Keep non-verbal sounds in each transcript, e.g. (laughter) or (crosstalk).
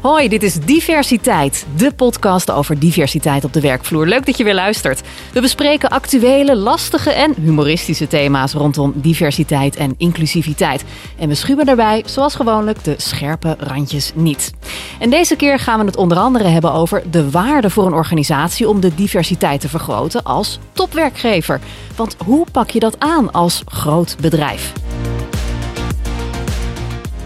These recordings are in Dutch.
Hoi, dit is Diversiteit, de podcast over diversiteit op de werkvloer. Leuk dat je weer luistert. We bespreken actuele, lastige en humoristische thema's rondom diversiteit en inclusiviteit. En we schuwen daarbij, zoals gewoonlijk, de scherpe randjes niet. En deze keer gaan we het onder andere hebben over de waarde voor een organisatie om de diversiteit te vergroten als topwerkgever. Want hoe pak je dat aan als groot bedrijf?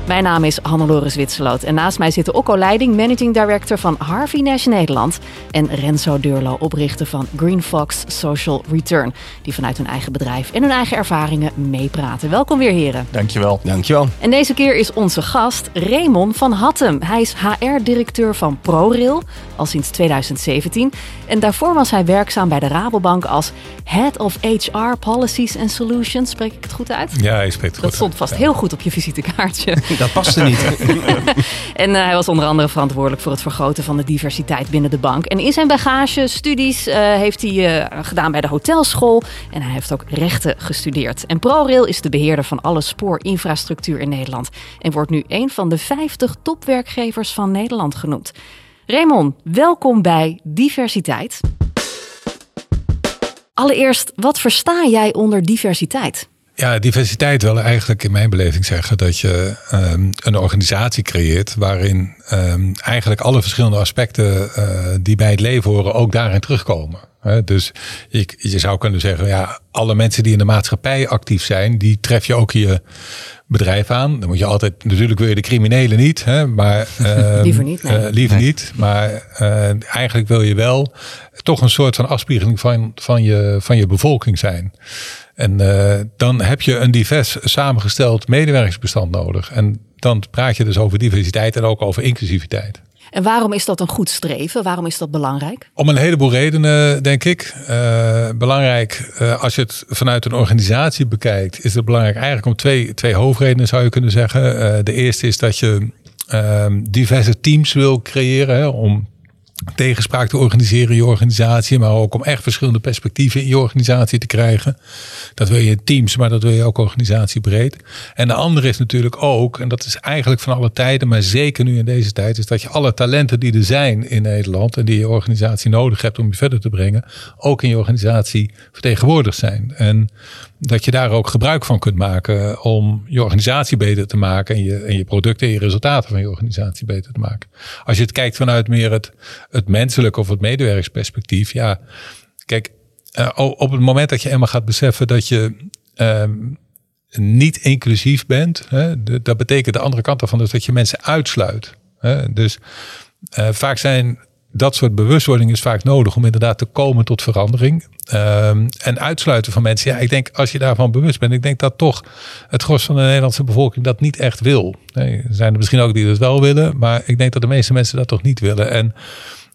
Mijn naam is Hannelore Zwitserloot en naast mij zitten Okko Leiding, Managing Director van Harvey Nash Nederland. En Renzo Deurlo, oprichter van Green Fox Social Return. Die vanuit hun eigen bedrijf en hun eigen ervaringen meepraten. Welkom weer heren. Dankjewel. Dankjewel. En deze keer is onze gast Raymond van Hattem. Hij is HR-directeur van ProRail al sinds 2017. En daarvoor was hij werkzaam bij de Rabobank als Head of HR Policies and Solutions. Spreek ik het goed uit? Ja, je spreekt het Dat goed. stond vast heel goed op je visitekaartje. (laughs) Dat past er niet. (laughs) En eh, hij was onder andere verantwoordelijk voor het vergroten van de diversiteit binnen de bank. En in zijn bagage studies eh, heeft hij eh, gedaan bij de hotelschool. En hij heeft ook rechten gestudeerd. En ProRail is de beheerder van alle spoorinfrastructuur in Nederland. En wordt nu een van de 50 topwerkgevers van Nederland genoemd. Raymond, welkom bij Diversiteit. Allereerst, wat versta jij onder diversiteit? Ja, diversiteit wil eigenlijk in mijn beleving zeggen dat je ehm, een organisatie creëert waarin ehm, eigenlijk alle verschillende aspecten eh, die bij het leven horen ook daarin terugkomen. Dus je, je zou kunnen zeggen, ja, alle mensen die in de maatschappij actief zijn, die tref je ook je bedrijf aan. Dan moet je altijd, natuurlijk wil je de criminelen niet, hè, maar (laughs) ehm, Liever niet, nee. eh, liever niet. Maar eh, eigenlijk wil je wel toch een soort van afspiegeling van, van, je, van je bevolking zijn. En eh, dan heb je een divers samengesteld medewerkingsbestand nodig. En dan praat je dus over diversiteit en ook over inclusiviteit. En waarom is dat een goed streven? Waarom is dat belangrijk? Om een heleboel redenen, denk ik. Eh, belangrijk, eh, als je het vanuit een organisatie bekijkt, is het belangrijk eigenlijk om twee, twee hoofdredenen, zou je kunnen zeggen. De eerste is dat je ehm, diverse teams wil creëren hè, om tegenspraak te organiseren in je organisatie, maar ook om echt verschillende perspectieven in je organisatie te krijgen. Dat wil je in teams, maar dat wil je ook organisatiebreed. En de andere is natuurlijk ook, en dat is eigenlijk van alle tijden, maar zeker nu in deze tijd, is dat je alle talenten die er zijn in Nederland en die je organisatie nodig hebt om je verder te brengen, ook in je organisatie vertegenwoordigd zijn. En dat je daar ook gebruik van kunt maken om je organisatie beter te maken en je, en je producten en je resultaten van je organisatie beter te maken. Als je het kijkt vanuit meer het, het menselijke of het medewerkersperspectief, ja, kijk, uh, op het moment dat je eenmaal gaat beseffen dat je um, niet inclusief bent, hè, dat betekent de andere kant daarvan dus dat je mensen uitsluit. Hè. Dus uh, vaak zijn dat soort bewustwording is vaak nodig om inderdaad te komen tot verandering. Um, en uitsluiten van mensen. Ja, ik denk als je daarvan bewust bent, ik denk dat toch het gros van de Nederlandse bevolking dat niet echt wil. Er zijn er misschien ook die dat wel willen, maar ik denk dat de meeste mensen dat toch niet willen. En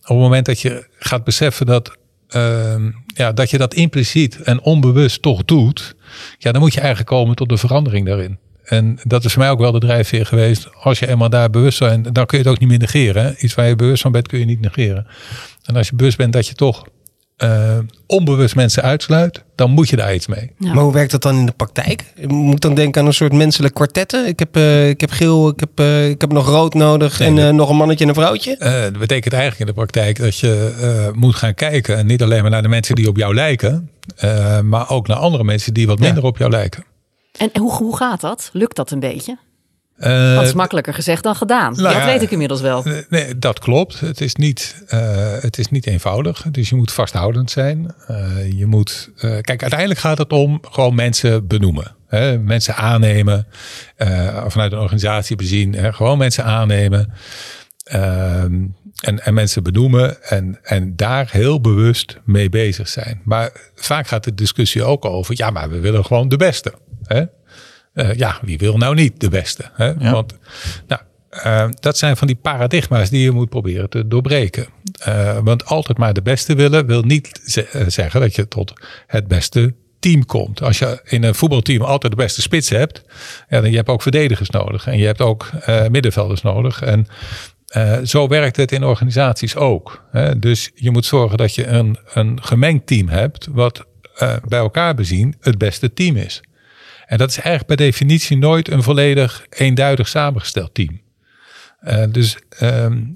op het moment dat je gaat beseffen dat, um, ja, dat je dat impliciet en onbewust toch doet, ja, dan moet je eigenlijk komen tot de verandering daarin. En dat is voor mij ook wel de drijfveer geweest. Als je eenmaal daar bewust bent, dan kun je het ook niet meer negeren. Hè? Iets waar je bewust van bent, kun je niet negeren. En als je bewust bent dat je toch uh, onbewust mensen uitsluit, dan moet je daar iets mee. Ja. Maar hoe werkt dat dan in de praktijk? Ik moet dan denken aan een soort menselijk kwartetten. Ik heb, uh, ik heb geel, ik heb, uh, ik heb nog rood nodig nee, en uh, nog een mannetje en een vrouwtje. dat betekent eigenlijk in de praktijk dat je moet gaan kijken. En niet alleen maar naar de mensen die op jou lijken, maar ook naar andere mensen die wat minder ja. op jou lijken. En hoe, hoe gaat dat? Lukt dat een beetje? Uh, dat is makkelijker gezegd dan gedaan. Nou, dat weet ik inmiddels wel. Nee, dat klopt. Het is niet, uh, het is niet eenvoudig. Dus je moet vasthoudend zijn. Uh, je moet, kijk, uiteindelijk gaat het om gewoon mensen benoemen. Hè? Mensen aannemen. vanuit een organisatie bezien. Hè? Gewoon mensen aannemen. Ehm, en, en mensen benoemen. En, en daar heel bewust mee bezig zijn. Maar vaak gaat de discussie ook over. Ja, maar we willen gewoon de beste. Hè? Uh, ja, wie wil nou niet de beste? Hè? Ja. Want nou, uh, dat zijn van die paradigma's die je moet proberen te doorbreken. Uh, want altijd maar de beste willen wil niet ze zeggen dat je tot het beste team komt. Als je in een voetbalteam altijd de beste spits hebt, ja, dan je hebt ook verdedigers nodig en je hebt ook middenvelders nodig. En zo werkt het in organisaties ook. Hè? Dus je moet zorgen dat je een, een gemengd team hebt, wat bij elkaar bezien het beste team is. En dat is eigenlijk per definitie nooit een volledig eenduidig samengesteld team. Uh, dus um,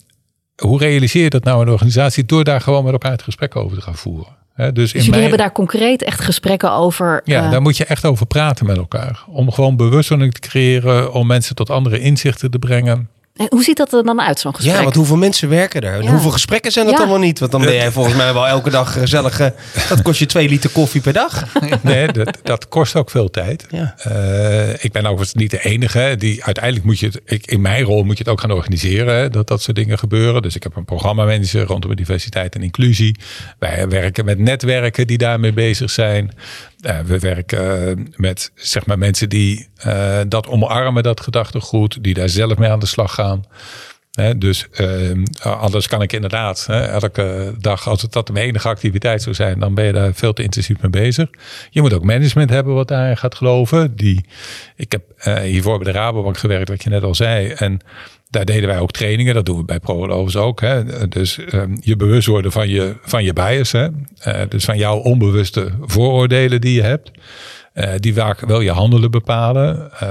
hoe realiseer je dat nou in de organisatie? Door daar gewoon met elkaar het gesprek over te gaan voeren. dus, dus jullie mijn... hebben daar concreet echt gesprekken over? Ja, uh... daar moet je echt over praten met elkaar. Om gewoon bewustwording te creëren, om mensen tot andere inzichten te brengen. En hoe ziet dat er dan uit, zo'n gesprek? Ja, want hoeveel mensen werken er? En hoeveel gesprekken zijn dat ja. allemaal niet? Want dan ben jij volgens mij wel elke dag gezellig. dat kost je twee liter koffie per dag. (laughs) Nee, dat, dat kost ook veel tijd. Ja. Uh, ik ben overigens niet de enige. Die, uiteindelijk moet je het, ik, in mijn rol moet je het ook gaan organiseren. dat dat soort dingen gebeuren. Dus ik heb een programmamanager rondom diversiteit en inclusie. Wij werken met netwerken die daarmee bezig zijn. Uh, we werken met zeg maar, mensen die uh, dat omarmen, dat gedachtegoed, die daar zelf mee aan de slag gaan. Dus uh, anders kan ik inderdaad hè, elke dag, als het dat mijn enige activiteit zou zijn, dan ben je daar veel te intensief mee bezig. Je moet ook management hebben wat daarin gaat geloven. Die, ik heb uh, hiervoor bij de Rabobank gewerkt, wat je net al zei. En daar deden wij ook trainingen. Dat doen we bij ProLovers ook. Hè. Dus um, je bewust worden van je, van je bias. Hè. Uh, dus van jouw onbewuste vooroordelen die je hebt. Uh, die vaak wel je handelen bepalen. Uh,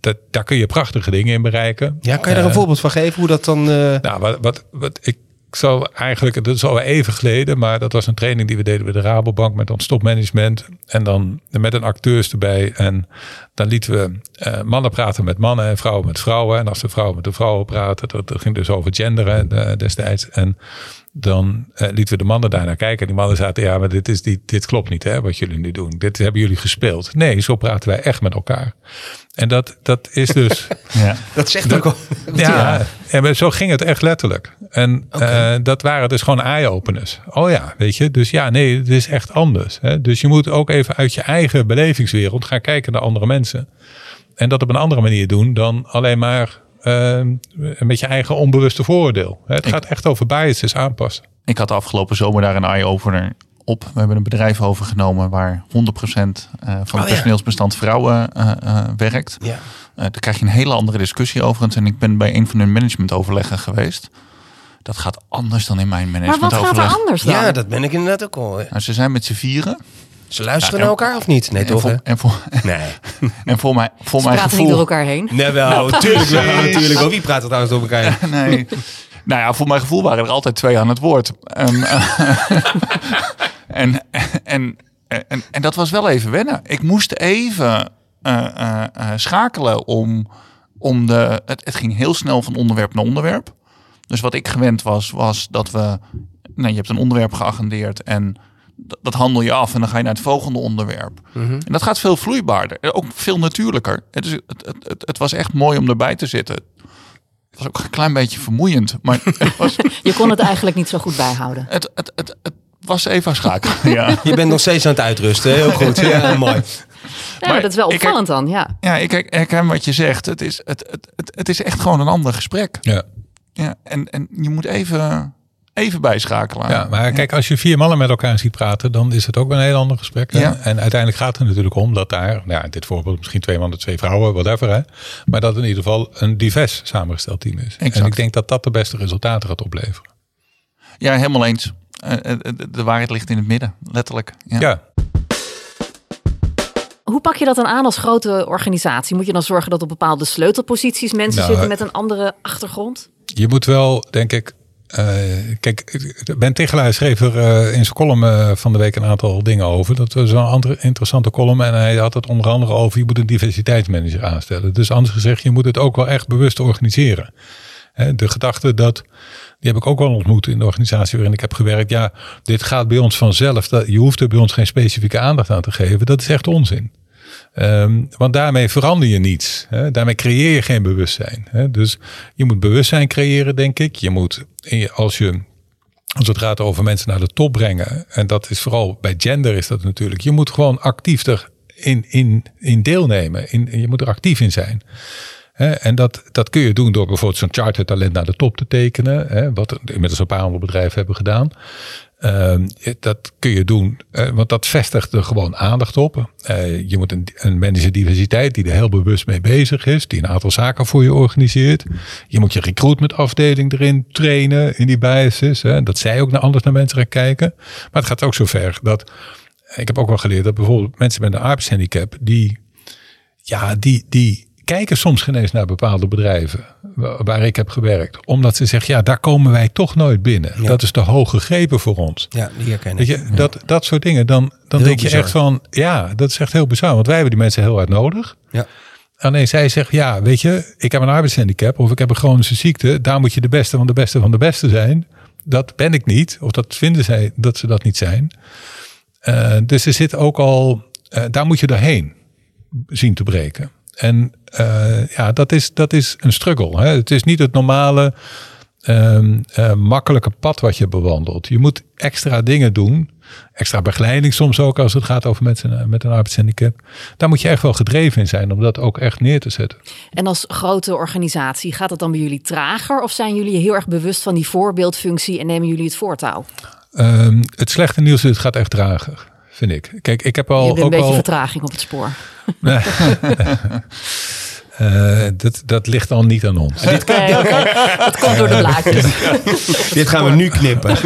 dat, daar kun je prachtige dingen in bereiken. Ja, kan je daar een voorbeeld van geven hoe dat dan... Nou, wat, wat, wat ik ik zal eigenlijk, dat is al even geleden, maar dat was een training die we deden bij de Rabobank met ons topmanagement. En dan met een acteurs erbij. En dan lieten we uh, mannen praten met mannen en vrouwen met vrouwen. En als de vrouwen met de vrouwen praten, dat, dat ging dus over genderen uh, destijds. En dan uh, lieten we de mannen daarnaar kijken. En die mannen zaten, ja, maar dit, is die, dit klopt niet, hè, wat jullie nu doen. Dit hebben jullie gespeeld. Nee, zo praten wij echt met elkaar. En dat, dat is dus. (laughs) ja. Dat zegt ook al. (laughs) Ja, en zo ging het echt letterlijk. En okay. uh, dat waren dus gewoon eye-openers. Oh ja, weet je. Dus ja, nee, het is echt anders. Hè? Dus je moet ook even uit je eigen belevingswereld gaan kijken naar andere mensen. En dat op een andere manier doen dan alleen maar met je eigen onbewuste vooroordeel. Het gaat echt over biases aanpassen. Ik had de afgelopen zomer daar een eye-opener op. We hebben een bedrijf overgenomen waar 100% uh, van het personeelsbestand vrouwen uh, uh, werkt. Ja. daar krijg je een hele andere discussie overigens. En ik ben bij een van hun managementoverleggen geweest. Dat gaat anders dan in mijn managementoverleg. Maar wat gaat er anders dan? Ja, dat ben ik inderdaad ook al. Nou, ze zijn met z'n vieren. Ze luisteren naar elkaar of niet? Nee, toch? En voor, nee. (laughs) en voor mij, voor Ze mijn praten gevoel. niet door elkaar heen. Nee, wel, nou, tuurlijk wel. Natuurlijk wel. Wie praat er trouwens door elkaar heen? (laughs) nee. Nou ja, voor mijn gevoel waren er altijd twee aan het woord. Um, (laughs) en, en, en, en dat was wel even wennen. Ik moest even uh, uh, schakelen om, om de. Het, het ging heel snel van onderwerp naar onderwerp. Dus wat ik gewend was, was dat we. Nou, je hebt een onderwerp geagendeerd en dat handel je af en dan ga je naar het volgende onderwerp. Mm -hmm. En dat gaat veel vloeibaarder. Ook veel natuurlijker. Het, is, het, het, het, was echt mooi om erbij te zitten. Het was ook een klein beetje vermoeiend. Maar (laughs) het was, je kon het eigenlijk niet zo goed bijhouden. Het, het, het, het was even schakelen. (laughs) Ja. Je bent nog steeds aan het uitrusten. Heel goed. Ja, mooi. Ja, maar dat is wel opvallend dan, ja. Ja, ik herken wat je zegt. Het is, het, het, het, het is echt gewoon een ander gesprek. Ja. Ja, en, en je moet even even bijschakelen. Ja, maar kijk, als je vier mannen met elkaar ziet praten, dan is het ook een heel ander gesprek. Ja. En uiteindelijk gaat het natuurlijk om dat daar, nou ja, in dit voorbeeld misschien twee mannen, twee vrouwen, whatever. Hè, maar dat in ieder geval een divers samengesteld team is. Exact. En ik denk dat dat de beste resultaten gaat opleveren. Ja, helemaal eens. De waarheid ligt in het midden, letterlijk. ja. ja. Hoe pak je dat dan aan als grote organisatie? Moet je dan zorgen dat op bepaalde sleutelposities mensen nou, zitten met een andere achtergrond? Je moet wel, denk ik, kijk, Ben Tichelaar schreef er uh, in zijn column uh, van de week een aantal dingen over. Dat was een andere interessante column. En hij had het onder andere over, je moet een diversiteitsmanager aanstellen. Dus anders gezegd, je moet het ook wel echt bewust organiseren. De gedachte dat, die heb ik ook wel ontmoet in de organisatie waarin ik heb gewerkt. Ja, dit gaat bij ons vanzelf. Je hoeft er bij ons geen specifieke aandacht aan te geven. Dat is echt onzin. Um, want daarmee verander je niets. Hè? Daarmee creëer je geen bewustzijn. Hè? Dus je moet bewustzijn creëren, denk ik. Je moet, als je als het gaat over mensen naar de top brengen, en dat is vooral bij gender is dat natuurlijk, je moet gewoon actief erin in, in deelnemen. In, je moet er actief in zijn. en dat, dat kun je doen door bijvoorbeeld zo'n charter talent naar de top te tekenen. wat inmiddels een paar andere bedrijven hebben gedaan. Uh, dat kun je doen, uh, want dat vestigt er gewoon aandacht op. Uh, je moet een, een manager diversiteit die er heel bewust mee bezig is, die een aantal zaken voor je organiseert. Je moet je recruitment afdeling erin trainen in die biases. Hè, dat zij ook naar anders naar mensen gaan kijken. Maar het gaat ook zover dat, ik heb ook wel geleerd dat bijvoorbeeld mensen met een arbeidshandicap, die, ja, die, die kijken soms geen eens naar bepaalde bedrijven wa- waar ik heb gewerkt. Omdat ze zeggen, ja, daar komen wij toch nooit binnen. Ja. Dat is te hoog gegrepen voor ons. Ja, die herken je, dat, dat soort dingen, dan, dan Heel denk je echt van, ja, dat is echt heel bizar. Want wij hebben die mensen heel hard nodig. Ja. Alleen zij zegt, ja, weet je, ik heb een arbeidshandicap of ik heb een chronische ziekte. Daar moet je de beste van de beste van de beste zijn. Dat ben ik niet. Of dat vinden zij dat ze dat niet zijn. Eh, dus er zit ook al, eh, daar moet je doorheen zien te breken. En eh, ja, dat is, dat is een struggle. Hè? Het is niet het normale ehm, eh, makkelijke pad wat je bewandelt. Je moet extra dingen doen. Extra begeleiding soms ook als het gaat over mensen met een arbeidshandicap. Daar moet je echt wel gedreven in zijn om dat ook echt neer te zetten. En als grote organisatie, gaat het dan bij jullie trager? Of zijn jullie heel erg bewust van die voorbeeldfunctie en nemen jullie het voortouw? Ehm, het slechte nieuws is, het gaat echt trager, vind ik. Kijk, ik heb Je al hebt een ook beetje al. vertraging op het spoor. (laughs) Eh, dat, dat ligt al niet aan ons. (laughs) Nee. Dat komt door de blaadjes. (laughs) Dit gaan we nu knippen.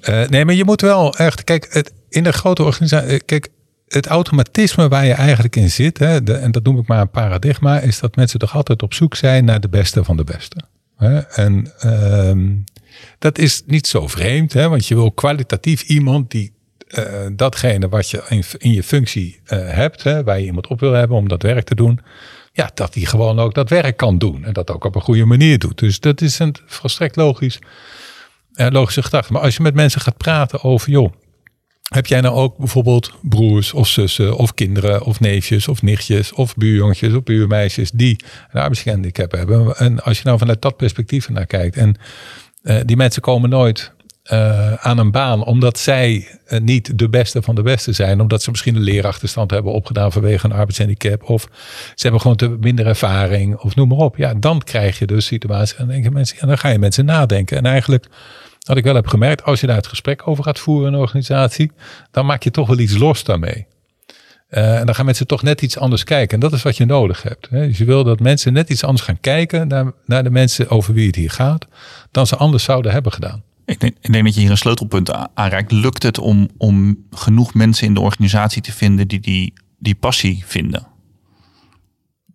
Eh, nee, maar je moet wel echt. Kijk, het, in de grote organisatie. eh, Kijk, het automatisme waar je eigenlijk in zit. Hè, de- en dat noem ik maar een paradigma. Is dat mensen toch altijd op zoek zijn naar de beste van de beste. Hè? En ehm, dat is niet zo vreemd. Hè, want je wil kwalitatief iemand die. Eh, datgene wat je in, je functie eh, hebt, hè, waar je iemand op wil hebben om dat werk te doen, ja, dat die gewoon ook dat werk kan doen en dat ook op een goede manier doet. Dus dat is een volstrekt logisch eh, logische gedachte. Maar als je met mensen gaat praten over, joh, heb jij nou ook bijvoorbeeld broers of zussen of kinderen of neefjes of nichtjes of buurjongetjes of buurmeisjes die een arbeidshandicap hebben? En als je nou vanuit dat perspectief naar kijkt en die mensen komen nooit eh, aan een baan omdat zij eh, niet de beste van de beste zijn, omdat ze misschien een leerachterstand hebben opgedaan vanwege een arbeidshandicap of ze hebben gewoon te minder ervaring of noem maar op. Ja, dan krijg je dus situaties en denken mensen, ja, dan ga je mensen nadenken. En eigenlijk wat ik wel heb gemerkt, als je daar het gesprek over gaat voeren in een organisatie, dan maak je toch wel iets los daarmee. Eh, en dan gaan mensen toch net iets anders kijken. En dat is wat je nodig hebt. Hè. Dus je wil dat mensen net iets anders gaan kijken naar, naar de mensen over wie het hier gaat, dan ze anders zouden hebben gedaan. Ik denk, dat je hier een sleutelpunt aanreikt. Lukt het om, om genoeg mensen in de organisatie te vinden die die, die passie vinden?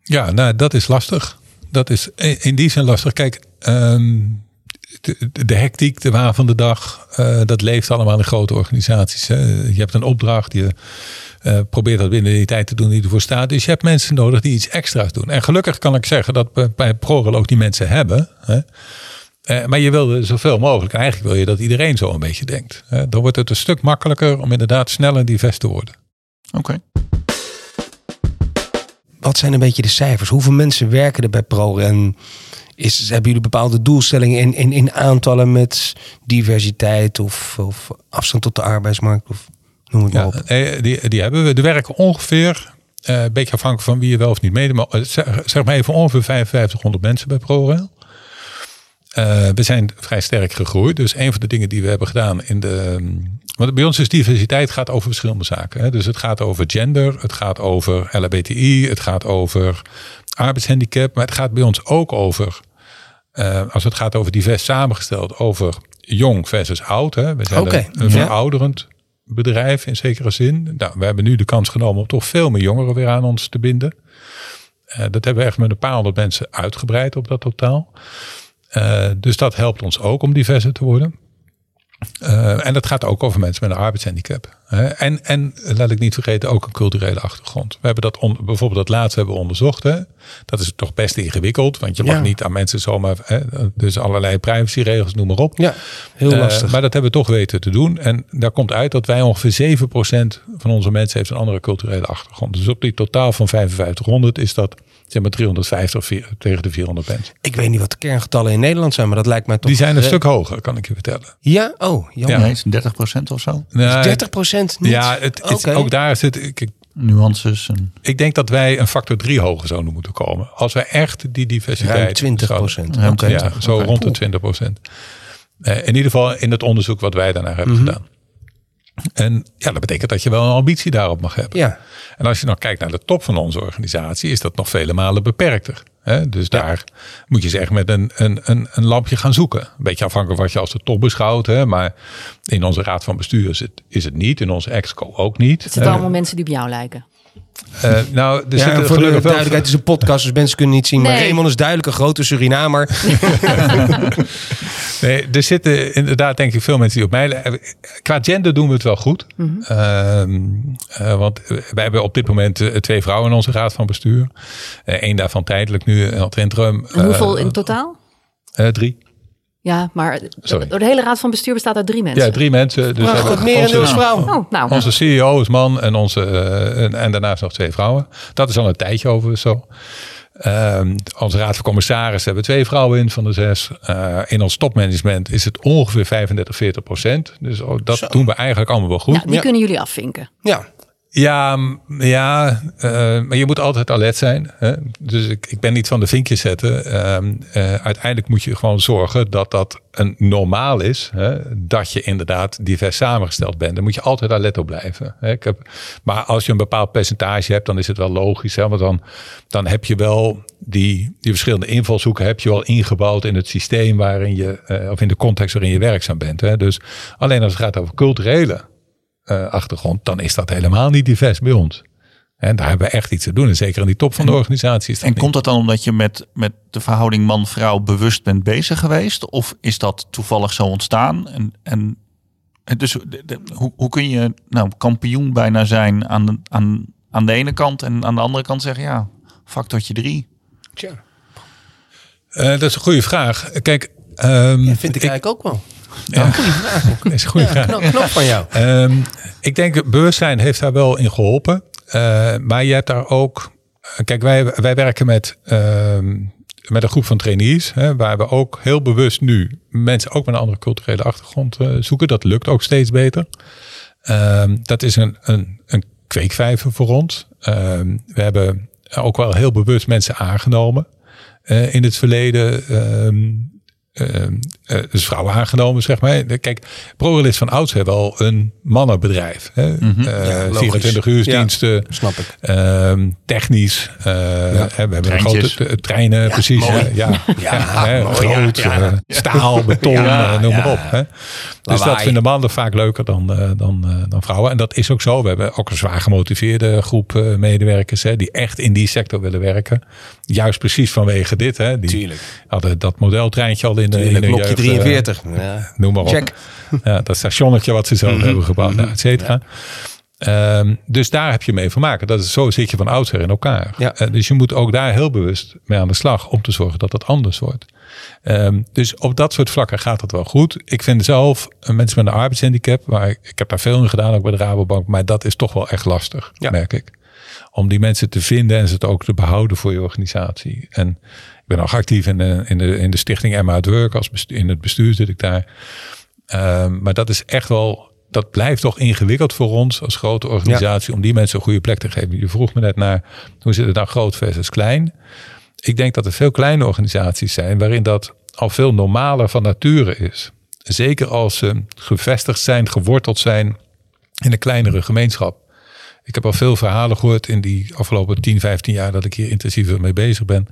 Ja, nou, dat is lastig. Dat is in die zin lastig. Kijk, ehm, de, hectiek, de waan van de dag, eh, dat leeft allemaal in grote organisaties. Hè. Je hebt een opdracht, je eh, probeert dat binnen die tijd te doen die ervoor staat. Dus je hebt mensen nodig die iets extra's doen. En gelukkig kan ik zeggen dat we bij ProRail ook die mensen hebben. Hè. Eh, maar je wil er zoveel mogelijk. Eigenlijk wil je dat iedereen zo een beetje denkt. Hè. Dan wordt het een stuk makkelijker om inderdaad sneller divers te worden. Oké. Wat zijn een beetje de cijfers? Hoeveel mensen werken er bij Pro? En is, hebben jullie bepaalde doelstellingen in, in, in aantallen met diversiteit of, of afstand tot de arbeidsmarkt? Of noem het maar Ja, op. nee, die, die hebben we. Er werken ongeveer, eh, een beetje afhankelijk van wie je wel of niet meedoet, maar eh, zeg, zeg maar even ongeveer 5500 mensen bij ProRail. Eh, we zijn vrij sterk gegroeid. Dus een van de dingen die we hebben gedaan in de. Want bij ons is diversiteit gaat over verschillende zaken. Hè? Dus het gaat over gender, het gaat over LHBTI, het gaat over arbeidshandicap. Maar het gaat bij ons ook over, eh, als het gaat over divers samengesteld, over jong versus oud. Hè? We zijn een, ja. verouderend bedrijf in zekere zin. Nou, we hebben nu de kans genomen om toch veel meer jongeren weer aan ons te binden. Eh, dat hebben we echt met een paar honderd mensen uitgebreid op dat totaal. Eh, dus dat helpt ons ook om diverser te worden. Eh, en dat gaat ook over mensen met een arbeidshandicap. En, en laat ik niet vergeten, ook een culturele achtergrond. We hebben dat on- bijvoorbeeld dat laatste hebben we onderzocht. Hè. Dat is toch best ingewikkeld, want je mag Ja. niet aan mensen zomaar. Hè, dus allerlei privacyregels, noem maar op. Ja, heel Eh, lastig. maar dat hebben we toch weten te doen. En daar komt uit dat wij ongeveer 7% van onze mensen heeft een andere culturele achtergrond. Dus op die totaal van 5500 is dat zeg maar 350 vier- tegen de 400 mensen. ik weet niet wat de kerngetallen in Nederland zijn, maar dat lijkt mij toch... Die zijn een stuk hoger, kan ik je vertellen. Ja? Oh, jammer. Ja. Nee, is 30 procent of zo. Nou, 30 procent niet? Ja, het, ook daar zit. Ik, Nuances. En... ik denk dat wij een factor 3 hoger zouden moeten komen. Als wij echt die diversiteit. Ruim 20 zouden- procent. Ruim Oké. Ja, zo rond de 20 procent. Eh, in ieder geval in het onderzoek wat wij daarnaar hebben Mhm. gedaan. En ja, dat betekent dat je wel een ambitie daarop mag hebben. Ja, En als je dan kijkt naar de top van onze organisatie, is dat nog vele malen beperkter. Hè? Dus daar moet je ze echt met een, een, een, een lampje gaan zoeken. Een beetje afhankelijk wat je als de top beschouwt. Hè? Maar in onze raad van bestuur is het, is het niet. In onze exco ook niet. Het zijn Eh, allemaal mensen die op jou lijken. Eh, nou, er Ja, voor de wel- duidelijkheid, het is een podcast, dus mensen kunnen niet zien. Maar Nee. Raymond is duidelijk een grote Surinamer. (laughs) (laughs) Nee, er zitten inderdaad denk ik veel mensen die op mij... Qua gender doen we het wel goed. Ehm, eh, want wij hebben op dit moment eh, twee vrouwen in onze raad van bestuur. Eén daarvan tijdelijk nu in het interim. En hoeveel Eh, in totaal? eh, drie. Ja, maar Sorry. door de hele raad van bestuur bestaat uit drie mensen. Ja, drie mensen. Dus goed, meer onze- is vrouw. Oh, nou. Onze CEO is man en, onze, eh, en, en daarnaast nog twee vrouwen. Dat is al een tijdje over zo. Ehm, onze raad van commissarissen hebben twee vrouwen in van de zes. Eh, in ons topmanagement is het ongeveer 35, 40 procent. Dus ook dat Zo. doen we eigenlijk allemaal wel goed. Ja, die Ja. kunnen jullie afvinken. Ja, Ja, ja eh, maar je moet altijd alert zijn. Hè? Dus ik, ik ben niet van de vinkjes zetten. Ehm, eh, uiteindelijk moet je gewoon zorgen dat dat een normaal is. Hè? Dat je inderdaad divers samengesteld bent. Daar moet je altijd alert op blijven. Hè? Ik heb, maar als je een bepaald percentage hebt, dan is het wel logisch. Hè? Want dan, dan heb je wel die, die verschillende invalshoeken heb je wel ingebouwd in het systeem waarin je, eh, of in de context waarin je werkzaam bent. Hè? Dus alleen als het gaat over culturele achtergrond, dan is dat helemaal niet divers bij ons. En daar hebben we echt iets te doen. En zeker aan die top van de organisatie is dat En niet. komt dat dan omdat je met, met de verhouding man-vrouw bewust bent bezig geweest? Of is dat toevallig zo ontstaan? En, en, dus de- de- hoe, hoe kun je nou kampioen bijna zijn aan de, aan, aan de ene kant en aan de andere kant zeggen ja, factortje drie. tja. Eh, dat is een goede vraag. Kijk, ehm, vind ik, eigenlijk ook wel. Ja, dat is een goede vraag. Knop, van jou. Ehm, ik denk bewustzijn heeft daar wel in geholpen. Eh, maar je hebt daar ook. Kijk, wij, wij werken met, ehm, met een groep van trainees. Hè, waar we ook heel bewust nu mensen ook met een andere culturele achtergrond eh, zoeken. Dat lukt ook steeds beter. Ehm, dat is een, een, een kweekvijver voor ons. We hebben ook wel heel bewust mensen aangenomen. eh, in het verleden. eh, dus vrouwen aangenomen, zeg maar. Kijk, ProRail is van oudsher wel een mannenbedrijf. Hè? Eh, Ja, logisch. 24 uur diensten. Snap ik. Ehm, technisch. eh, we hebben een grote treinen, precies. (laughs) Ja, Ja, groot. ja, ja. eh, staal, beton, eh, noem maar op. Hè. Dus dat vinden mannen vaak leuker dan, eh, dan, eh, dan vrouwen. En dat is ook zo. We hebben ook een zwaar gemotiveerde groep eh, medewerkers hè, die echt in die sector willen werken. Juist precies vanwege dit. Hè. Die Tuurlijk. hadden dat modeltreintje al in de, in blokje jeugd, eh, 43. Ja. noem maar op. Check. Ja, dat stationnetje wat ze zo hebben gebouwd, nou, et cetera. Ehm, dus daar heb je mee van maken. Dat is, zo zit je van oudsher in elkaar. Ja. Eh, dus je moet ook daar heel bewust mee aan de slag om te zorgen dat het anders wordt. Ehm, dus op dat soort vlakken gaat het wel goed. Ik vind zelf eh, mensen met een arbeidshandicap, waar ik, ik heb daar veel in gedaan, ook bij de Rabobank, maar dat is toch wel echt lastig, Ja. merk ik. Om die mensen te vinden en ze het ook te behouden voor je organisatie. En ben ook actief in de, in de, in de stichting Emma at Work. Als bestuur, in het bestuur zit ik daar. Ehm, maar dat is echt wel, dat blijft toch ingewikkeld voor ons als grote organisatie om die mensen een goede plek te geven. Je vroeg me net naar hoe zit het dan groot versus klein. Ik denk dat er veel kleine organisaties zijn waarin dat al veel normaler van nature is. Zeker als ze gevestigd zijn, geworteld zijn in een kleinere gemeenschap. Ik heb al veel verhalen gehoord in die afgelopen 10, 15 jaar dat ik hier intensiever mee bezig ben.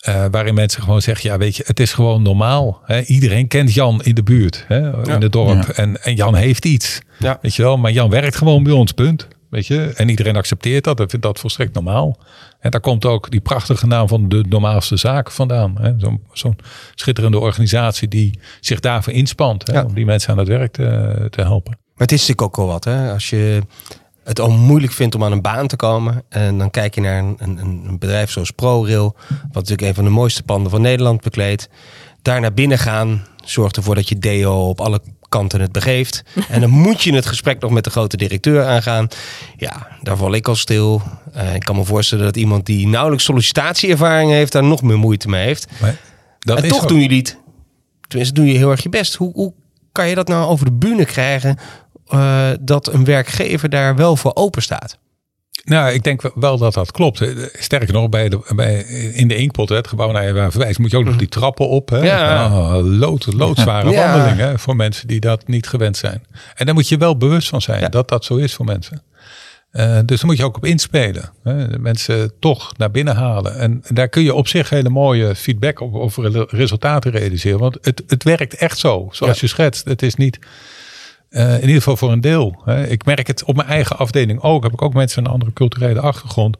Eh, waarin mensen gewoon zeggen, ja weet je, het is gewoon normaal. Hè? Iedereen kent Jan in de buurt, hè? in het dorp. Ja. En, en Jan heeft iets, Ja. weet je wel. Maar Jan werkt gewoon bij ons, punt. Weet je? En iedereen accepteert dat, en vindt dat volstrekt normaal. En daar komt ook die prachtige naam van de normaalste zaak vandaan. hè. Zo'n zo'n schitterende organisatie die zich daarvoor inspant. Hè? Ja. Om die mensen aan het werk te, te helpen. Maar het is natuurlijk ook wel wat, hè? Als je het al moeilijk vindt om aan een baan te komen. En dan kijk je naar een, een, een bedrijf zoals ProRail. Wat natuurlijk een van de mooiste panden van Nederland bekleedt. Daar naar binnen gaan zorgt ervoor dat je DO op alle kanten het begeeft. (laughs) En dan moet je het gesprek nog met de grote directeur aangaan. Ja, daar val ik al stil. Eh, ik kan me voorstellen dat iemand die nauwelijks sollicitatieervaring heeft... daar nog meer moeite mee heeft. Maar dat en is toch ook- doen jullie het. Tenminste, doe je heel erg je best. Hoe, hoe kan je dat nou over de bühne krijgen... eh, dat een werkgever daar wel voor open staat? Nou, ik denk wel dat dat klopt. Sterker nog, bij de, bij, in de Inkpot, het gebouw naar je waar verwijst, moet je ook nog die trappen op. Hè? Ja. Oh, lood, loodzware (laughs) Ja. wandeling hè, voor mensen die dat niet gewend zijn. En daar moet je wel bewust van zijn Ja. dat dat zo is voor mensen. Eh, dus daar moet je ook op inspelen. Hè? De mensen toch naar binnen halen. En daar kun je op zich hele mooie feedback op, over re- resultaten realiseren. Want het, het werkt echt zo, zoals je schetst. Het is niet Uh, in ieder geval voor een deel. Hè. Ik merk het op mijn eigen afdeling ook. Heb ik ook mensen van een andere culturele achtergrond.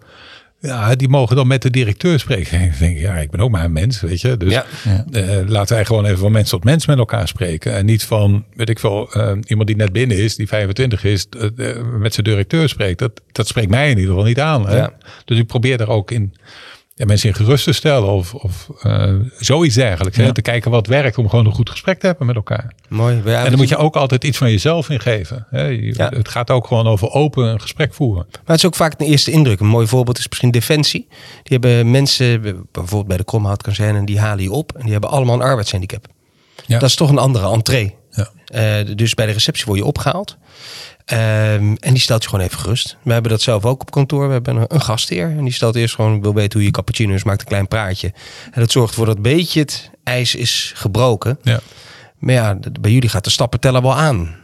Ja, die mogen dan met de directeur spreken. (laughs) Ik denk, ja, ik ben ook maar een mens, weet je. Dus Ja. Ja. eh, laten wij gewoon even van mens tot mens met elkaar spreken. En niet van, weet ik veel, eh, iemand die net binnen is, die 25 is, eh, eh, met zijn directeur spreekt. Dat, dat spreekt mij in ieder geval niet aan. Hè? Ja. Dus ik probeer daar ook in ja, mensen in gerust te stellen of, of eh, zoiets dergelijks. Hè? Ja. Te kijken wat werkt om gewoon een goed gesprek te hebben met elkaar. Mooi. En dan moet je ook altijd iets van jezelf ingeven. Hè? Je- Ja. Het gaat ook gewoon over open een gesprek voeren. Maar het is ook vaak een eerste indruk. Een mooi voorbeeld is misschien Defensie. Die hebben mensen, bijvoorbeeld bij de Kromhoutkazerne, die halen je op. En die hebben allemaal een arbeidshandicap. Ja. Dat is toch een andere entree. Ja. Eh, dus bij de receptie word je opgehaald. Ehm, en die stelt je gewoon even gerust. We hebben dat zelf ook op kantoor. We hebben een, een gastheer. En die stelt eerst gewoon, ik wil weten hoe je cappuccino is. Maakt een klein praatje. En dat zorgt ervoor dat een beetje het ijs is gebroken. Ja. Maar ja, bij jullie gaat de stappen tellen wel aan.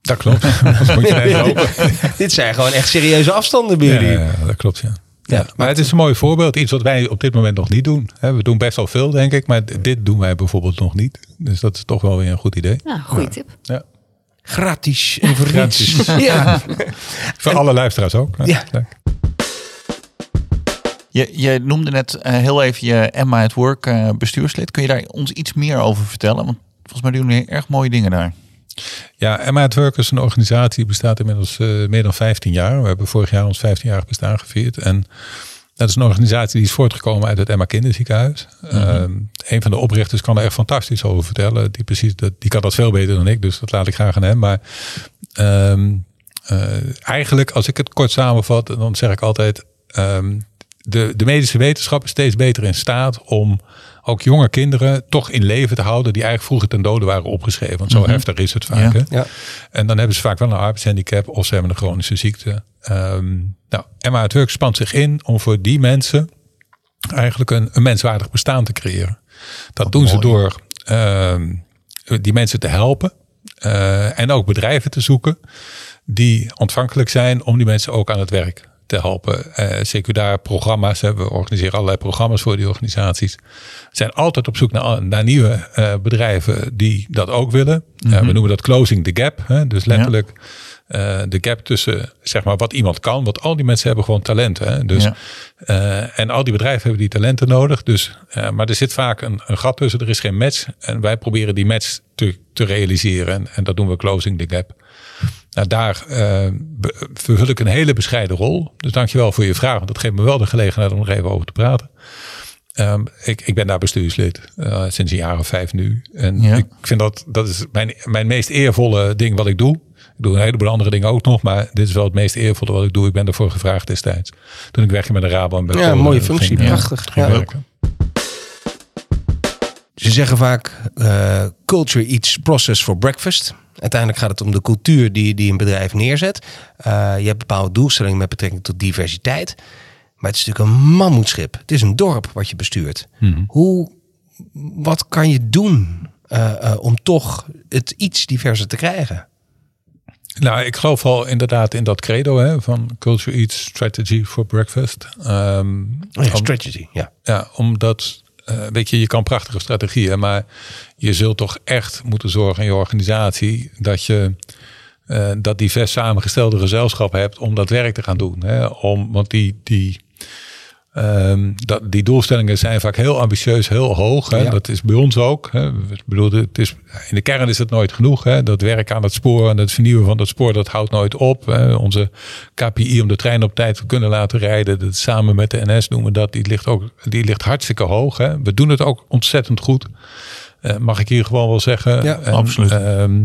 Dat klopt. (laughs) Dat moet je even lopen. (laughs) Dit zijn gewoon echt serieuze afstanden bij jullie. ja, dat klopt, ja. Ja, Ja, maar het is een mooi voorbeeld. Iets wat wij op dit moment nog niet doen. Hè, We doen best wel veel, denk ik. Maar dit doen wij bijvoorbeeld nog niet. Dus dat is toch wel weer een goed idee. Ja, goede tip. Ja. Gratis en voor niets. (laughs) Ja. (laughs) Voor alle luisteraars ook. Ja. leuk. Je, je noemde net eh, heel even je Emma at Work eh, bestuurslid. Kun je daar ons iets meer over vertellen? Want volgens mij doen jullie erg mooie dingen daar. Ja, Emma at Work is een organisatie die bestaat inmiddels eh, meer dan 15 jaar. We hebben vorig jaar ons 15-jarig bestaan gevierd. En dat is een organisatie die is voortgekomen uit het Emma Kinderziekenhuis. Ehm, een van de oprichters kan er echt fantastisch over vertellen. Die, precies, dat, die kan dat veel beter dan ik, dus dat laat ik graag aan hem. Maar ehm, eh, eigenlijk, als ik het kort samenvat, dan zeg ik altijd... ehm, de, de medische wetenschap is steeds beter in staat om ook jonge kinderen toch in leven te houden die eigenlijk vroeger ten dode waren opgeschreven. Want zo heftig is het vaak. Ja. En dan hebben ze vaak wel een arbeidshandicap of ze hebben een chronische ziekte. Ehm nou, Emma het Work spant zich in om voor die mensen eigenlijk een, een menswaardig bestaan te creëren. Dat doen ze door ehm, die mensen te helpen eh, en ook bedrijven te zoeken die ontvankelijk zijn om die mensen ook aan het werk te helpen. Eh CQ daar programma's, hè, we organiseren allerlei programma's voor die organisaties. We zijn altijd op zoek naar, naar nieuwe eh, bedrijven die dat ook willen. Eh, we noemen dat closing the gap. Hè, dus letterlijk eh, de gap tussen zeg maar, wat iemand kan. Want al die mensen hebben gewoon talenten. Hè, dus, Ja. eh, en al die bedrijven hebben die talenten nodig. Dus, eh, maar er zit vaak een, een gat tussen. Er is geen match. En wij proberen die match te, te realiseren. En, en dat doen we closing the gap. Nou, daar eh, be- vervul ik een hele bescheiden rol. Dus dankjewel voor je vraag. Want dat geeft me wel de gelegenheid om er even over te praten. Ehm, ik, ik ben daar bestuurslid eh, sinds een jaar of vijf nu. En Ja. ik vind dat dat is mijn, mijn meest eervolle ding wat ik doe. Ik doe een heleboel andere dingen ook nog, maar dit is wel het meest eervolle wat ik doe. Ik ben ervoor gevraagd destijds. Toen ik werkte met de Rabo en bij Ja, Kolen, mooie eh, functie, ging, prachtig. ging Ja. Ze zeggen vaak eh, culture eats process for breakfast. Uiteindelijk gaat het om de cultuur die, die een bedrijf neerzet. Eh, je hebt bepaalde doelstellingen met betrekking tot diversiteit. Maar het is natuurlijk een mammoetschip. Het is een dorp wat je bestuurt. Mhm. Hoe, wat kan je doen eh, om toch het iets diverser te krijgen? Nou, ik geloof wel inderdaad in dat credo hè, van Culture Eats Strategy for Breakfast. Ehm, Oh ja, om- strategy, ja. Ja, omdat, eh, weet je, je kan prachtige strategieën, maar je zult toch echt moeten zorgen in je organisatie dat je eh, dat divers samengestelde gezelschap hebt om dat werk te gaan doen. Hè? Om, want die, die, ehm, dat, die doelstellingen zijn vaak heel ambitieus, heel hoog. Hè? Ja. Dat is bij ons ook. Hè? Ik bedoel, het is, in de kern is het nooit genoeg. Hè? Dat werk aan het spoor en het vernieuwen van dat spoor, dat houdt nooit op. Hè? Onze KPI om de trein op tijd te kunnen laten rijden, dat samen met de NS noemen we dat, die ligt ook die ligt hartstikke hoog. Hè? We doen het ook ontzettend goed. Eh, mag ik hier gewoon wel zeggen. Ja, En, absoluut. ehm,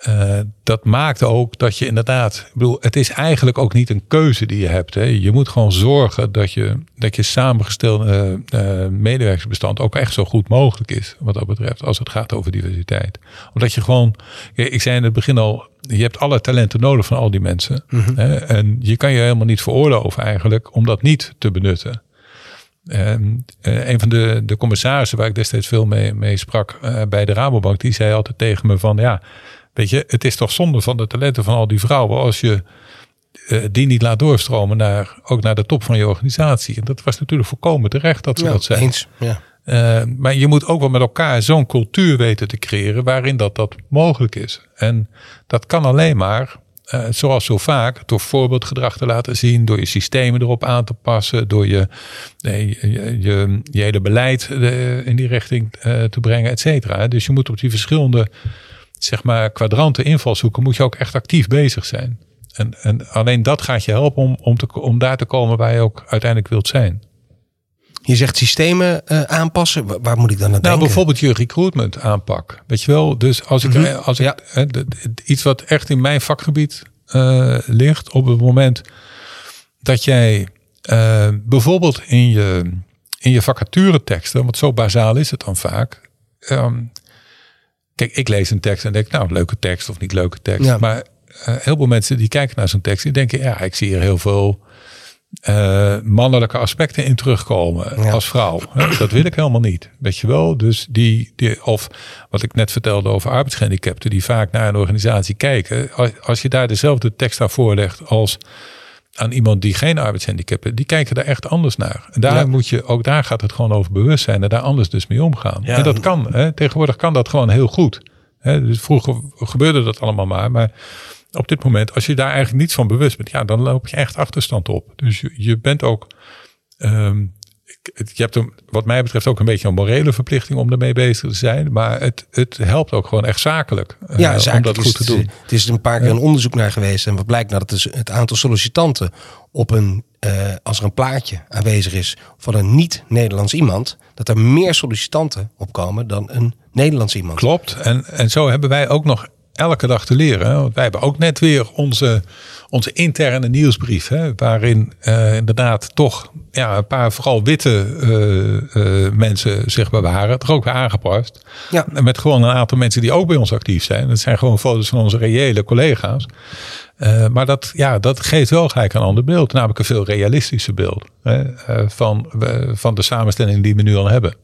eh, dat maakt ook dat je inderdaad, ik bedoel, het is eigenlijk ook niet een keuze die je hebt. Hè. Je moet gewoon zorgen dat je, dat je samengestelde eh, medewerkersbestand ook echt zo goed mogelijk is, wat dat betreft, als het gaat over diversiteit. Omdat je gewoon, ik zei in het begin al, je hebt alle talenten nodig van al die mensen. Hè, en je kan je helemaal niet veroorloven eigenlijk om dat niet te benutten. Eh, een van de, de commissarissen waar ik destijds veel mee, mee sprak bij de Rabobank, die zei altijd tegen me van ja, weet je, het is toch zonde van de talenten van al die vrouwen als je eh, die niet laat doorstromen naar ook naar de top van je organisatie. En dat was natuurlijk volkomen terecht dat ze Ja, dat zei. eens. Ja. Uh, maar je moet ook wel met elkaar zo'n cultuur weten te creëren waarin dat, dat mogelijk is. En dat kan alleen maar, uh, zoals zo vaak, door voorbeeldgedrag te laten zien, door je systemen erop aan te passen, door je, je, je, je, hele beleid in die richting te brengen, et cetera. Dus je moet op die verschillende zeg maar, kwadranten invalshoeken, moet je ook echt actief bezig zijn. En, en alleen dat gaat je helpen om, om, te, om daar te komen waar je ook uiteindelijk wilt zijn. Je zegt systemen uh, aanpassen. Waar moet ik dan aan nou, denken? Bijvoorbeeld je recruitment aanpak. Weet je wel? Dus als ik, mm -hmm. als ik ja. uh, iets wat echt in mijn vakgebied uh, ligt, op het moment dat jij bijvoorbeeld in je, in je vacatureteksten, want zo bazaal is het dan vaak. Um, kijk, ik lees een tekst en denk, nou, leuke tekst of niet leuke tekst. Ja. Maar heel veel mensen die kijken naar zo'n tekst, die denken, ja, ik zie hier heel veel uh, mannelijke aspecten in terugkomen ja. als vrouw. Dat wil ik helemaal niet. Weet je wel? Dus die, die, of wat ik net vertelde over arbeidsgehandicapten, die vaak naar een organisatie kijken. Als je daar dezelfde tekst aan voorlegt als aan iemand die geen arbeidshandicap heeft, die kijken daar echt anders naar. En daar ja. moet je, ook daar gaat het gewoon over bewustzijn en daar anders dus mee omgaan. Ja. En dat kan. Hè? Tegenwoordig kan dat gewoon heel goed. Hè? Dus vroeger gebeurde dat allemaal maar, maar op dit moment, als je daar eigenlijk niets van bewust bent, ja, dan loop je echt achterstand op. Dus je, je bent ook, um, je hebt een, wat mij betreft ook een beetje een morele verplichting om ermee bezig te zijn. Maar het, het helpt ook gewoon echt zakelijk, ja, uh, zakelijk om dat goed te doen. Het is een paar keer een onderzoek naar geweest. En wat blijkt nou dat het, het aantal sollicitanten op een, uh, als er een plaatje aanwezig is van een niet-Nederlands iemand, dat er meer sollicitanten opkomen dan een Nederlands iemand. Klopt. En, en zo hebben wij ook nog elke dag te leren. Want wij hebben ook net weer onze, onze interne nieuwsbrief. Hè, waarin uh, inderdaad toch ja, een paar vooral witte uh, uh, mensen zich bewaren. Er ook weer aangepast. Ja. Met gewoon een aantal mensen die ook bij ons actief zijn. Dat zijn gewoon foto's van onze reële collega's. maar dat, ja, dat geeft wel gelijk een ander beeld. Namelijk een veel realistischer beeld. Hè, van, van de samenstelling die we nu al hebben.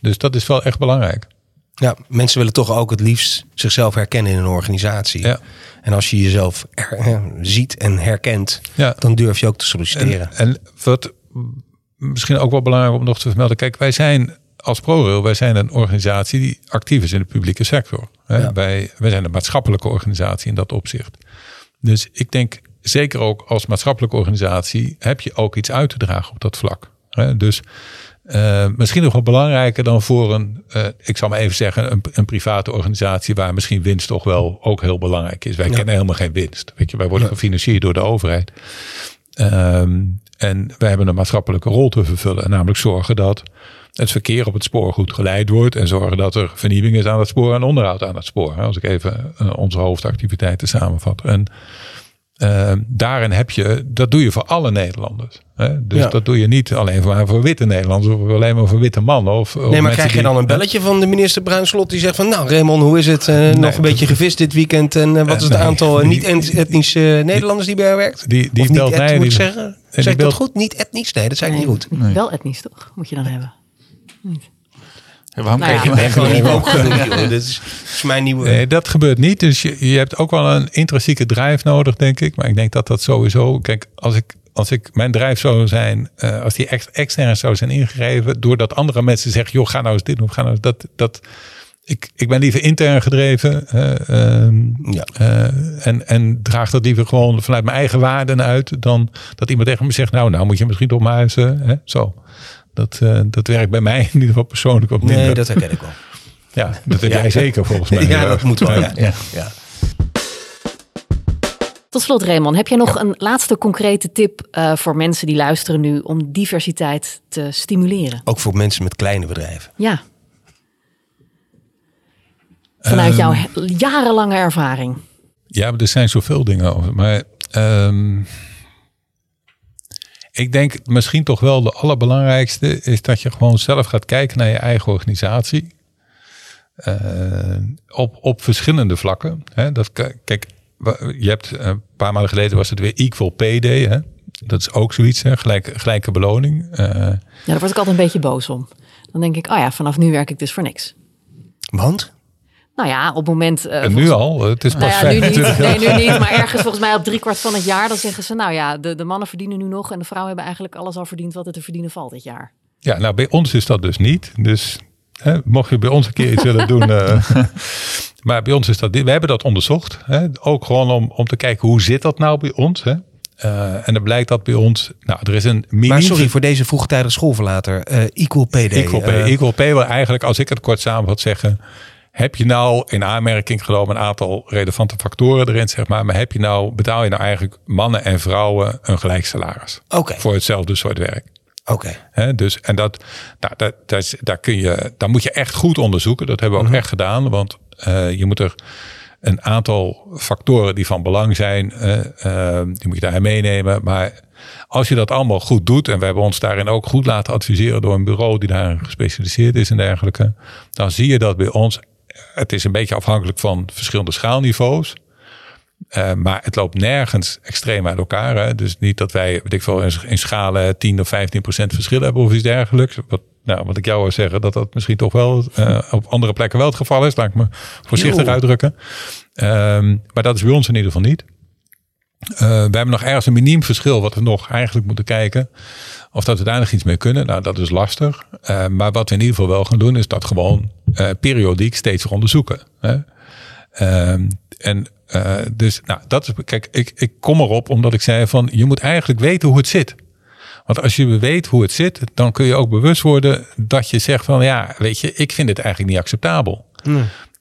Dus dat is wel echt belangrijk. Ja, mensen willen toch ook het liefst zichzelf herkennen in een organisatie. Ja. En als je jezelf er, ziet en herkent, ja. dan durf je ook te solliciteren. En, en, wat misschien ook wel belangrijk om nog te vermelden. Kijk, wij zijn als ProRail, wij zijn een organisatie die actief is in de publieke sector. Ja. Wij, wij zijn een maatschappelijke organisatie in dat opzicht. Dus ik denk, zeker ook als maatschappelijke organisatie, heb je ook iets uit te dragen op dat vlak. Dus uh, misschien nog wel belangrijker dan voor een, uh, ik zal maar even zeggen, een, een, private organisatie waar misschien winst toch wel ook heel belangrijk is. Wij ja. kennen helemaal geen winst. Weet je, wij worden ja. gefinancierd door de overheid. Um, en wij hebben een maatschappelijke rol te vervullen, namelijk zorgen dat het verkeer op het spoor goed geleid wordt en zorgen dat er vernieuwing is aan het spoor en onderhoud aan het spoor. Als ik even uh, onze hoofdactiviteiten samenvat. En uh, daarin heb je, dat doe je voor alle Nederlanders. Hè? Dus ja. dat doe je niet alleen maar voor witte Nederlanders of alleen maar voor witte mannen. Of, of nee, maar krijg je dan een belletje van de minister Bruinslot die zegt van nou Raymond, hoe is het? Uh, nee, nog een beetje gevist dit weekend en uh, wat is het nee, aantal niet-etnische Nederlanders die bij haar werkt? Die, die of belt niet mij. moet ik die, zeggen? Zeg ik dat goed? Niet etnisch? Nee, dat zei ik niet goed. Wel etnisch toch? Moet je dan hebben. Niet. Waarom Nou ja. je mij gewoon niet ook Dit is, is mijn nieuwe... Nee, dat gebeurt niet. Dus je, je hebt ook wel een intrinsieke drijf nodig, denk ik. Maar ik denk dat dat sowieso. Kijk, als ik, als ik mijn drijf zou zijn, uh, als die ex, extern zou zijn ingegeven, doordat andere mensen zeggen: joh, ga nou eens dit doen, ga nou eens dat. dat ik, ik ben liever intern gedreven uh, uh, Ja. uh, en, en draag dat liever gewoon vanuit mijn eigen waarden uit, dan dat iemand tegen me zegt: nou, nou moet je misschien toch maar eens, uh, hè, zo. Dat, uh, dat werkt bij mij in ieder geval persoonlijk op Nee, dat herken ik wel. (laughs) Ja, dat heb Ja. jij zeker volgens mij. (laughs) Ja, dat moet wel. Ja, ja, ja. Tot slot, Raymond, heb jij nog een laatste concrete tip uh, voor mensen die luisteren nu om diversiteit te stimuleren? Ook voor mensen met kleine bedrijven. Ja. Vanuit Ehm, jouw he- jarenlange ervaring. Ja, maar er zijn zoveel dingen over. Maar um, ik denk misschien toch wel de allerbelangrijkste is dat je gewoon zelf gaat kijken naar je eigen organisatie. Uh, op, op verschillende vlakken. Hè? Dat, kijk, je hebt een paar maanden geleden was het weer Equal Pay Day. Hè? Dat is ook zoiets, hè? Gelijk, gelijke beloning. Uh, Ja, daar word ik altijd een beetje boos om. Dan denk ik, oh ja, vanaf nu werk ik dus voor niks. Want? Nou ja, op het moment... Uh, en nu al, het is pas nou ja, nu niet. 25 Nee, nu niet. Maar ergens volgens mij op driekwart van het jaar... dan zeggen ze, nou ja, de, de mannen verdienen nu nog... en de vrouwen hebben eigenlijk alles al verdiend wat er te verdienen valt dit jaar. Ja, nou bij ons is dat dus niet. Dus hè, mocht je bij ons een keer iets willen doen. (laughs) eh, maar bij ons is dat. We hebben dat onderzocht. Hè, ook gewoon om, om te kijken hoe zit dat nou bij ons. Hè. Eh, en dan blijkt dat bij ons. Nou, er is een mini. Maar sorry voor deze vroegtijdige schoolverlater. Eh equal PD. Equal pay. Eh, Equal pay wil eigenlijk, als ik het kort samenvat, zeggen. Heb je nou in aanmerking genomen een aantal relevante factoren erin, zeg maar. Maar heb je nou, betaal je nou eigenlijk mannen en vrouwen een gelijk salaris? Voor hetzelfde soort werk. oké. Dus, en dat, nou, dat, dat daar, kun je, daar moet je echt goed onderzoeken. Dat hebben we ook echt gedaan. Want eh, je moet er een aantal factoren die van belang zijn, eh, eh, die moet je daarin meenemen. Maar als je dat allemaal goed doet, en we hebben ons daarin ook goed laten adviseren door een bureau die daarin gespecialiseerd is en dergelijke, dan zie je dat bij ons, het is een beetje afhankelijk van verschillende schaalniveaus. Eh, maar het loopt nergens extreem uit elkaar. Hè? Dus niet dat wij, weet ik veel, in, schalen 10 of 15 procent verschil hebben of iets dergelijks. Wat, nou, wat ik jou wil zeggen, dat dat misschien toch wel eh, op andere plekken wel het geval is. Laat ik me voorzichtig uitdrukken. Ehm, maar dat is bij ons in ieder geval niet. Eh, we hebben nog ergens een miniem verschil wat we nog eigenlijk moeten kijken. Of dat we daar nog iets mee kunnen. Nou, dat is lastig. Eh, maar wat we in ieder geval wel gaan doen, is dat gewoon eh, periodiek steeds onderzoeken. Hè? Ehm, en dus, nou, dat is, kijk, ik, ik kom erop omdat ik zei van, je moet eigenlijk weten hoe het zit. Want als je weet hoe het zit, dan kun je ook bewust worden dat je zegt van, ja, weet je, ik vind het eigenlijk niet acceptabel.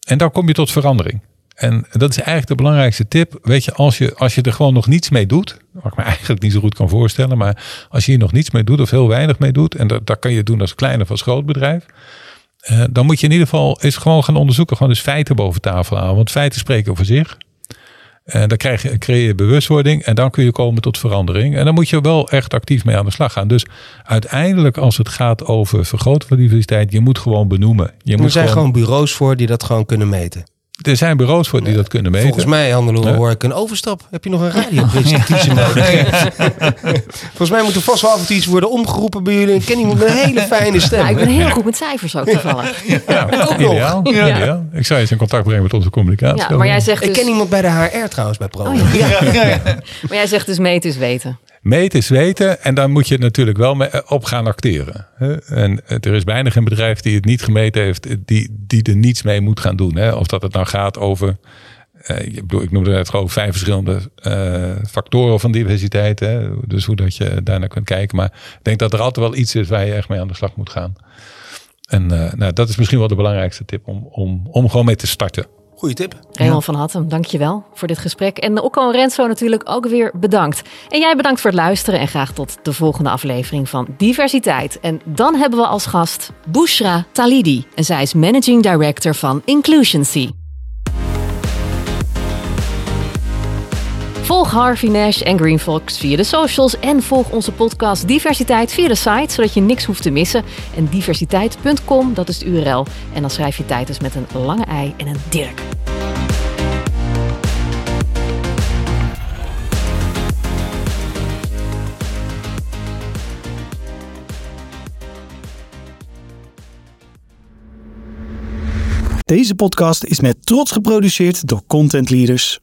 En dan kom je tot verandering. En dat is eigenlijk de belangrijkste tip. Weet je, als je, als je er gewoon nog niets mee doet, wat ik me (laughs) eigenlijk niet zo goed kan voorstellen, maar als je hier nog niets mee doet of heel weinig mee doet, en dat, dat kan je doen als klein of als groot bedrijf, eh, dan moet je in ieder geval eens gewoon gaan onderzoeken. Gewoon dus feiten boven tafel halen. Want feiten spreken voor zich. En dan krijg je, creëer je bewustwording en dan kun je komen tot verandering. En dan moet je wel echt actief mee aan de slag gaan. Dus uiteindelijk als het gaat over vergroten van diversiteit, je moet gewoon benoemen. Je Er moet zijn gewoon bureaus voor die dat gewoon kunnen meten. Er zijn bureaus voor die dat kunnen meten. Volgens mij, Hannelore, Ja. hoor ik een overstap. Heb je nog een radiopresentatie (laughs) nodig? Volgens mij moet er vast wel af en toe iets worden omgeroepen bij jullie. Ik ken iemand met een hele fijne stem. Nou, ik ben heel goed met cijfers ook toevallig. Ja, ideaal. Ja. ideaal. Ik zou eens in contact brengen met onze communicatie. Ja, maar jij zegt Ik dus, ken iemand bij de HR trouwens, bij Pro. Oh ja. maar jij zegt dus meten is weten. Meten is weten en daar moet je natuurlijk wel mee eh, op gaan acteren. En er is bijna geen bedrijf die het niet gemeten heeft, die, die er niets mee moet gaan doen. Of dat het nou gaat over, eh, ik bedoel, ik noemde net gewoon vijf verschillende eh, factoren van diversiteit. Dus hoe dat je daarnaar kunt kijken. Maar ik denk dat er altijd wel iets is waar je echt mee aan de slag moet gaan. En eh, nou, dat is misschien wel de belangrijkste tip om, om, om gewoon mee te starten. Goeie tip. Raymond van Hattem, dankjewel voor dit gesprek. En Okko en Renzo natuurlijk ook weer bedankt. En jij bedankt voor het luisteren en graag tot de volgende aflevering van Diversiteit. En dan hebben we als gast Bushra Talidi. En zij is Managing Director van Inclusioncy. Volg Harvey Nash en Green Fox via de socials en volg onze podcast Diversiteit via de site, zodat je niks hoeft te missen. En diversiteit.com, dat is de URL. En dan schrijf je tijd dus met een lange ei en een dirk. Deze podcast is met trots geproduceerd door Content Leaders.